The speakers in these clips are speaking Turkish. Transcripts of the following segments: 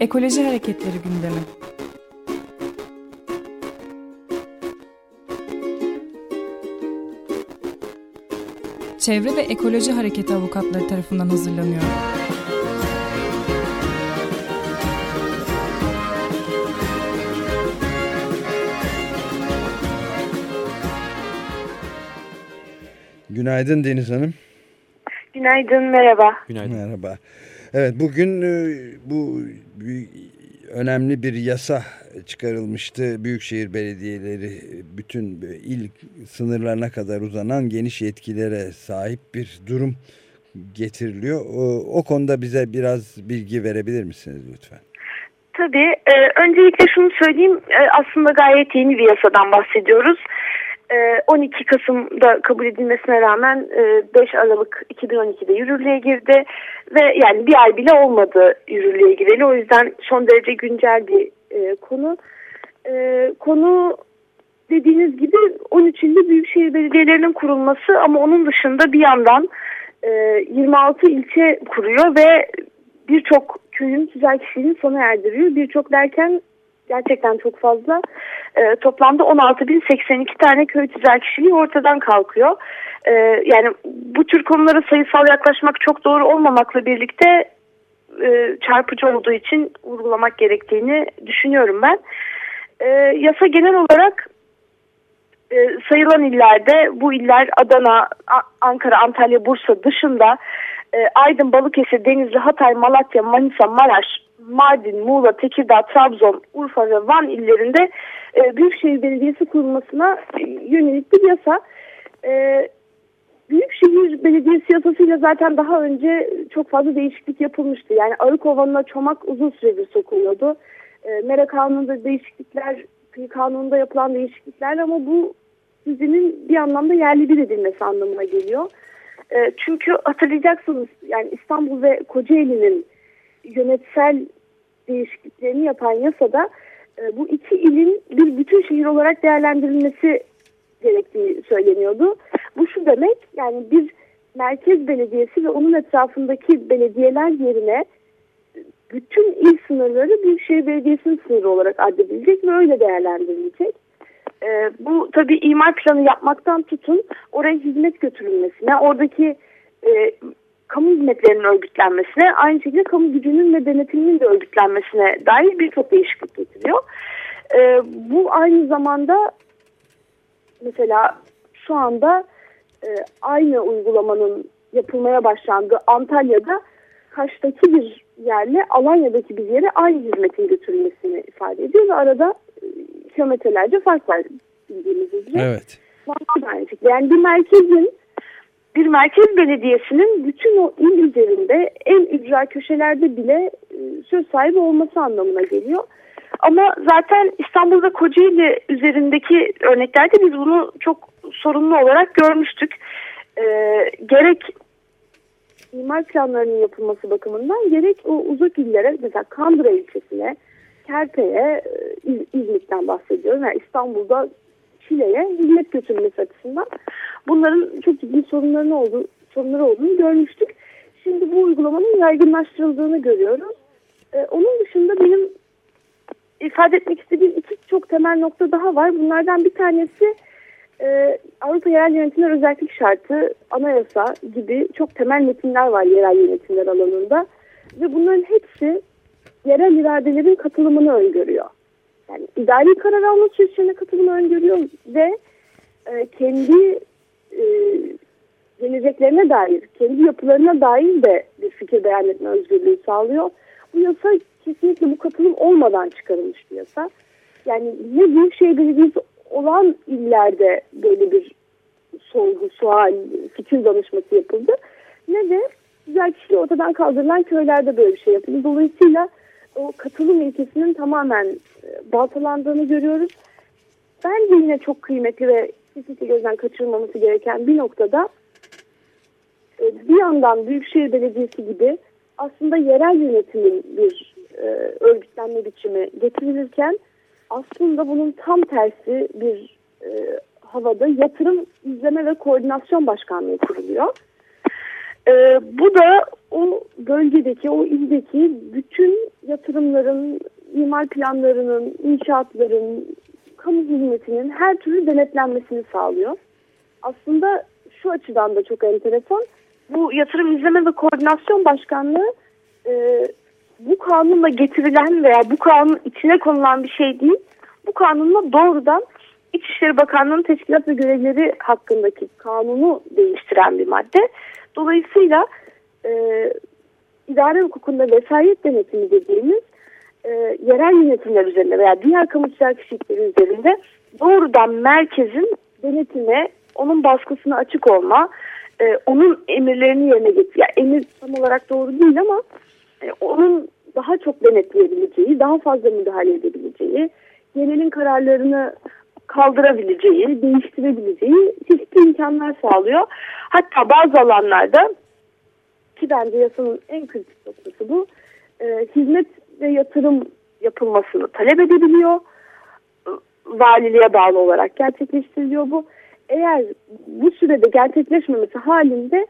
Ekoloji Hareketleri gündemi. Çevre ve Ekoloji Hareketi avukatları tarafından hazırlanıyor. Günaydın Deniz Hanım. Günaydın, merhaba. Günaydın. Merhaba. Evet bugün e, bu önemli bir yasa çıkarılmıştı. Büyükşehir belediyeleri bütün il sınırlarına kadar uzanan geniş yetkilere sahip bir durum getiriliyor. O, konuda bize biraz bilgi verebilir misiniz lütfen? Tabii. E, öncelikle şunu söyleyeyim. E, aslında gayet yeni bir yasadan bahsediyoruz. 12 ee, Kasım'da kabul edilmesine rağmen 5 e, Aralık 2012'de yürürlüğe girdi ve yani bir ay bile olmadı yürürlüğe gireli o yüzden son derece güncel bir e, konu. E, konu dediğiniz gibi 13 ilde büyükşehir belediyelerinin kurulması ama onun dışında bir yandan 26 ilçe kuruyor ve birçok köyün tüzel kişiliğini sona erdiriyor. Birçok derken gerçekten çok fazla. E, toplamda 16.082 tane köy tüzel kişiliği ortadan kalkıyor. E, yani bu tür konulara sayısal yaklaşmak çok doğru olmamakla birlikte e, çarpıcı olduğu için vurgulamak gerektiğini düşünüyorum ben. E, yasa genel olarak e, sayılan illerde bu iller Adana, Ankara, Antalya, Bursa dışında e, Aydın, Balıkesir, Denizli, Hatay, Malatya, Manisa, Maraş, Mardin, Muğla, Tekirdağ, Trabzon, Urfa ve Van illerinde e, Büyükşehir Belediyesi kurulmasına e, yönelik bir yasa. E, Büyükşehir Belediyesi yasasıyla zaten daha önce çok fazla değişiklik yapılmıştı. Yani Arıkovan'la Çomak uzun süredir sokuluyordu. E, Mera Kanunu'nda değişiklikler, kıyı kanununda yapılan değişiklikler ama bu dizinin bir anlamda yerli bir edilmesi anlamına geliyor. E, çünkü hatırlayacaksınız yani İstanbul ve Kocaeli'nin yönetsel değişikliklerini yapan yasada e, bu iki ilin bir bütün şehir olarak değerlendirilmesi gerektiği söyleniyordu. Bu şu demek yani bir merkez belediyesi ve onun etrafındaki belediyeler yerine bütün il sınırları Büyükşehir Belediyesi'nin sınırı olarak addedilecek ve öyle değerlendirilecek. Ee, bu tabii imar planı yapmaktan tutun oraya hizmet götürülmesine, oradaki e, kamu hizmetlerinin örgütlenmesine, aynı şekilde kamu gücünün ve denetiminin de örgütlenmesine dair birçok değişiklik getiriyor. E, bu aynı zamanda mesela şu anda e, aynı uygulamanın yapılmaya başlandığı Antalya'da Kaş'taki bir yerle Alanya'daki bir yere aynı hizmetin götürülmesini ifade ediyor ve arada e, kilometrelerce fark var bildiğimiz üzere. Evet. Yani bir merkezin bir merkez belediyesinin bütün o il üzerinde en ücra köşelerde bile e, söz sahibi olması anlamına geliyor. Ama zaten İstanbul'da Kocaeli üzerindeki örneklerde biz bunu çok sorunlu olarak görmüştük. E, gerek imar planlarının yapılması bakımından gerek o uzak illere mesela Kandıra ilçesine, Kerpe'ye, e, İzmit'ten bahsediyorum. Yani İstanbul'da Şile'ye hizmet götürmesi açısından bunların çok ciddi sorunları olduğu, sorunları olduğunu görmüştük. Şimdi bu uygulamanın yaygınlaştırıldığını görüyoruz. Ee, onun dışında benim ifade etmek istediğim iki çok temel nokta daha var. Bunlardan bir tanesi e, Avrupa Yerel Yönetimler Özellik Şartı, Anayasa gibi çok temel metinler var yerel yönetimler alanında. Ve bunların hepsi yerel iradelerin katılımını öngörüyor. Yani idari karar alma süreçlerine katılımını öngörüyor ve e, kendi e, geleceklerine dair, kendi yapılarına dair de bir fikir beyan etme özgürlüğü sağlıyor. Bu yasa kesinlikle bu katılım olmadan çıkarılmış bir yasa. Yani ne Büyükşehir Belediyesi olan illerde böyle bir sorgu, sual, fikir danışması yapıldı. Ne de güzel kişiliği ortadan kaldırılan köylerde böyle bir şey yapıldı. Dolayısıyla o katılım ilkesinin tamamen e, baltalandığını görüyoruz. Bence yine çok kıymetli ve kesinlikle gözden kaçırılmaması gereken bir noktada e, bir yandan Büyükşehir Belediyesi gibi aslında yerel yönetimin bir e, örgütlenme biçimi getirilirken aslında bunun tam tersi bir havada yatırım izleme ve koordinasyon başkanlığı kuruluyor. E, bu da o bölgedeki, o ildeki bütün yatırımların, imar planlarının, inşaatların, kamu hizmetinin her türlü denetlenmesini sağlıyor. Aslında şu açıdan da çok enteresan. Bu yatırım izleme ve koordinasyon başkanlığı e, bu kanunla getirilen veya bu kanun içine konulan bir şey değil. Bu kanunla doğrudan İçişleri Bakanlığı'nın teşkilat ve görevleri hakkındaki kanunu değiştiren bir madde. Dolayısıyla e, idare hukukunda vesayet denetimi dediğimiz e, yerel yönetimler üzerinde veya diğer kamu kişilikleri üzerinde doğrudan merkezin denetime, onun baskısına açık olma, e, onun emirlerini yerine getir. Yani emir tam olarak doğru değil ama e, onun daha çok denetleyebileceği, daha fazla müdahale edebileceği, genelin kararlarını kaldırabileceği, değiştirebileceği çeşitli imkanlar sağlıyor. Hatta bazı alanlarda ki bence yasanın en kritik noktası bu, e, hizmet ve yatırım yapılmasını talep edebiliyor. Valiliğe bağlı olarak gerçekleştiriliyor bu. Eğer bu sürede gerçekleşmemesi halinde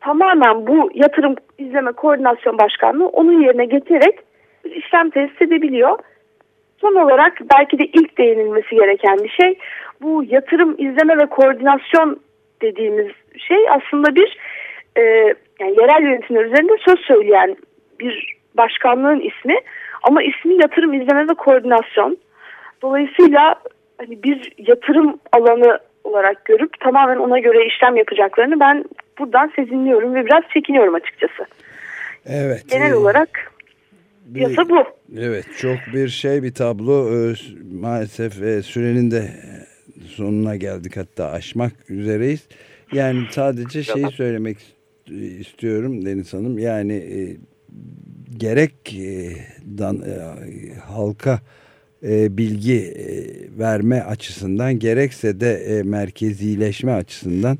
tamamen bu yatırım izleme koordinasyon başkanlığı onun yerine getirerek işlem tesis edebiliyor. Son olarak belki de ilk değinilmesi gereken bir şey bu yatırım izleme ve koordinasyon dediğimiz şey aslında bir e, yani yerel yönetimler üzerinde söz söyleyen bir başkanlığın ismi ama ismi yatırım izleme ve koordinasyon. Dolayısıyla hani bir yatırım alanı olarak görüp tamamen ona göre işlem yapacaklarını ben buradan sezinliyorum ve biraz çekiniyorum açıkçası. Evet. Genel olarak bir, yasa bu. Evet çok bir şey bir tablo ee, maalesef e, sürenin de sonuna geldik hatta aşmak üzereyiz. Yani sadece şeyi söylemek istiyorum Deniz Hanım. Yani e, gerek e, dan, e, halka e, bilgi e, verme açısından gerekse de e, merkezileşme açısından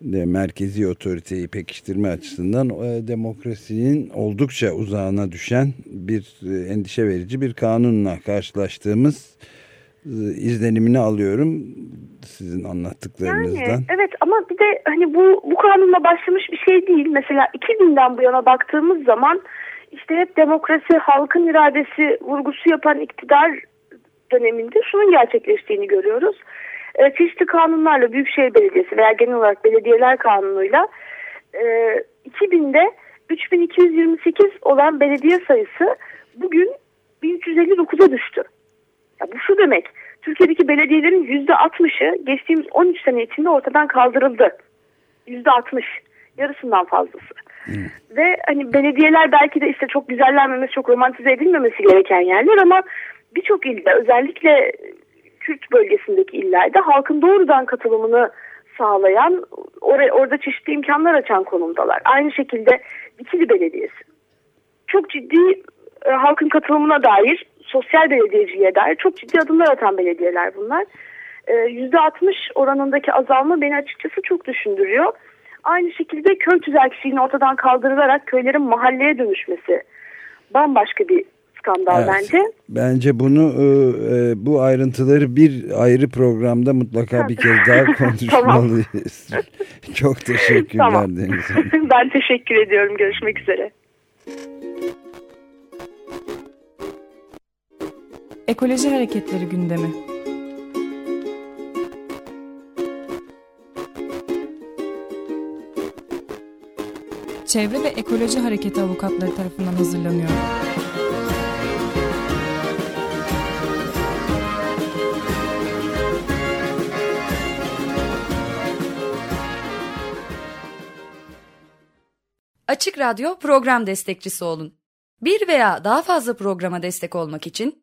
de, merkezi otoriteyi pekiştirme açısından e, demokrasinin oldukça uzağına düşen bir e, endişe verici bir kanunla karşılaştığımız e, izlenimini alıyorum sizin anlattıklarınızdan. Yani, evet ama bir de hani bu bu kanunla başlamış bir şey değil. Mesela 2000'den bu yana baktığımız zaman işte hep demokrasi, halkın iradesi vurgusu yapan iktidar döneminde şunun gerçekleştiğini görüyoruz. E, çeşitli kanunlarla Büyükşehir Belediyesi veya genel olarak belediyeler kanunuyla e, 2000'de 3228 olan belediye sayısı bugün 1359'a düştü. Ya bu şu demek. Türkiye'deki belediyelerin %60'ı geçtiğimiz 13 sene içinde ortadan kaldırıldı. %60. Yarısından fazlası. Hmm. Ve hani belediyeler belki de işte çok güzellenmemesi, çok romantize edilmemesi gereken yerler ama birçok ilde özellikle Kürt bölgesindeki illerde halkın doğrudan katılımını sağlayan, oraya, orada çeşitli imkanlar açan konumdalar. Aynı şekilde Dikili Belediyesi. Çok ciddi e, halkın katılımına dair, sosyal belediyeciliğe dair çok ciddi adımlar atan belediyeler bunlar. E, %60 oranındaki azalma beni açıkçası çok düşündürüyor. Aynı şekilde köy tüzel ortadan kaldırılarak köylerin mahalleye dönüşmesi bambaşka bir skandal evet. bence. Bence bunu e, e, bu ayrıntıları bir ayrı programda mutlaka bir kez daha konuşmalıyız. Çok teşekkürler tamam. Deniz ben teşekkür ediyorum. Görüşmek üzere. Ekoloji Hareketleri gündemi. Çevre ve Ekoloji Hareketi avukatları tarafından hazırlanıyor. Açık Radyo program destekçisi olun. Bir veya daha fazla programa destek olmak için